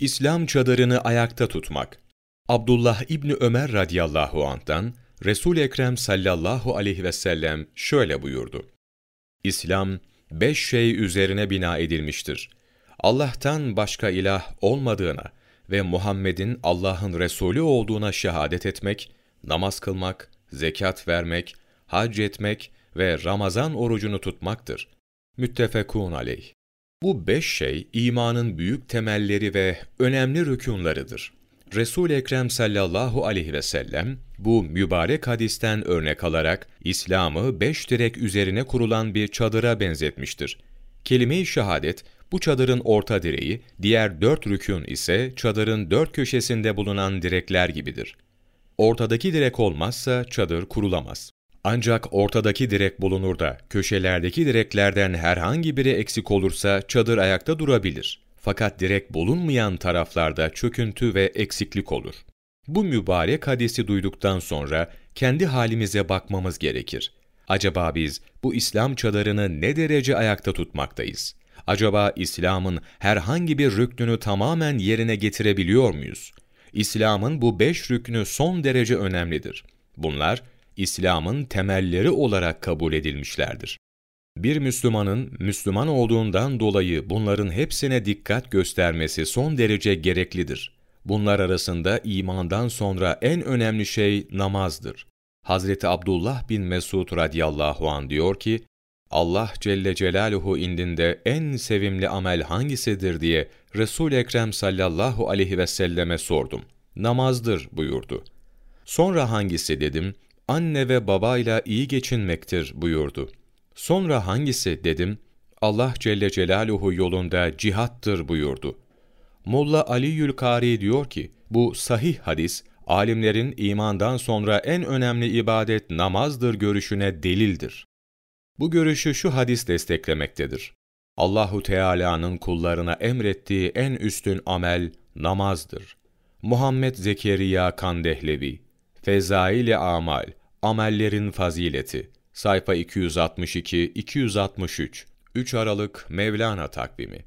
İslam çadırını ayakta tutmak. Abdullah İbni Ömer radıyallahu anh'tan Resul-i Ekrem sallallahu aleyhi ve sellem şöyle buyurdu. İslam, beş şey üzerine bina edilmiştir. Allah'tan başka ilah olmadığına ve Muhammed'in Allah'ın Resulü olduğuna şehadet etmek, namaz kılmak, zekat vermek, hac etmek ve Ramazan orucunu tutmaktır. Müttefekun aleyh. Bu beş şey imanın büyük temelleri ve önemli rükunlarıdır. Resul Ekrem sallallahu aleyhi ve sellem bu mübarek hadisten örnek alarak İslam'ı beş direk üzerine kurulan bir çadıra benzetmiştir. Kelime-i şehadet bu çadırın orta direği, diğer dört rükün ise çadırın dört köşesinde bulunan direkler gibidir. Ortadaki direk olmazsa çadır kurulamaz. Ancak ortadaki direk bulunur da köşelerdeki direklerden herhangi biri eksik olursa çadır ayakta durabilir. Fakat direk bulunmayan taraflarda çöküntü ve eksiklik olur. Bu mübarek hadisi duyduktan sonra kendi halimize bakmamız gerekir. Acaba biz bu İslam çadırını ne derece ayakta tutmaktayız? Acaba İslam'ın herhangi bir rüknünü tamamen yerine getirebiliyor muyuz? İslam'ın bu beş rüknü son derece önemlidir. Bunlar, İslam'ın temelleri olarak kabul edilmişlerdir. Bir Müslümanın Müslüman olduğundan dolayı bunların hepsine dikkat göstermesi son derece gereklidir. Bunlar arasında imandan sonra en önemli şey namazdır. Hazreti Abdullah bin Mesud radıyallahu an diyor ki, Allah Celle Celaluhu indinde en sevimli amel hangisidir diye Resul Ekrem sallallahu aleyhi ve selleme sordum. Namazdır buyurdu. Sonra hangisi dedim, anne ve babayla iyi geçinmektir buyurdu. Sonra hangisi dedim, Allah Celle Celaluhu yolunda cihattır buyurdu. Molla Ali Yülkari diyor ki, bu sahih hadis, alimlerin imandan sonra en önemli ibadet namazdır görüşüne delildir. Bu görüşü şu hadis desteklemektedir. Allahu Teala'nın kullarına emrettiği en üstün amel namazdır. Muhammed Zekeriya Kandehlevi Fezail-i Amal Amellerin Fazileti Sayfa 262-263 3 Aralık Mevlana Takvimi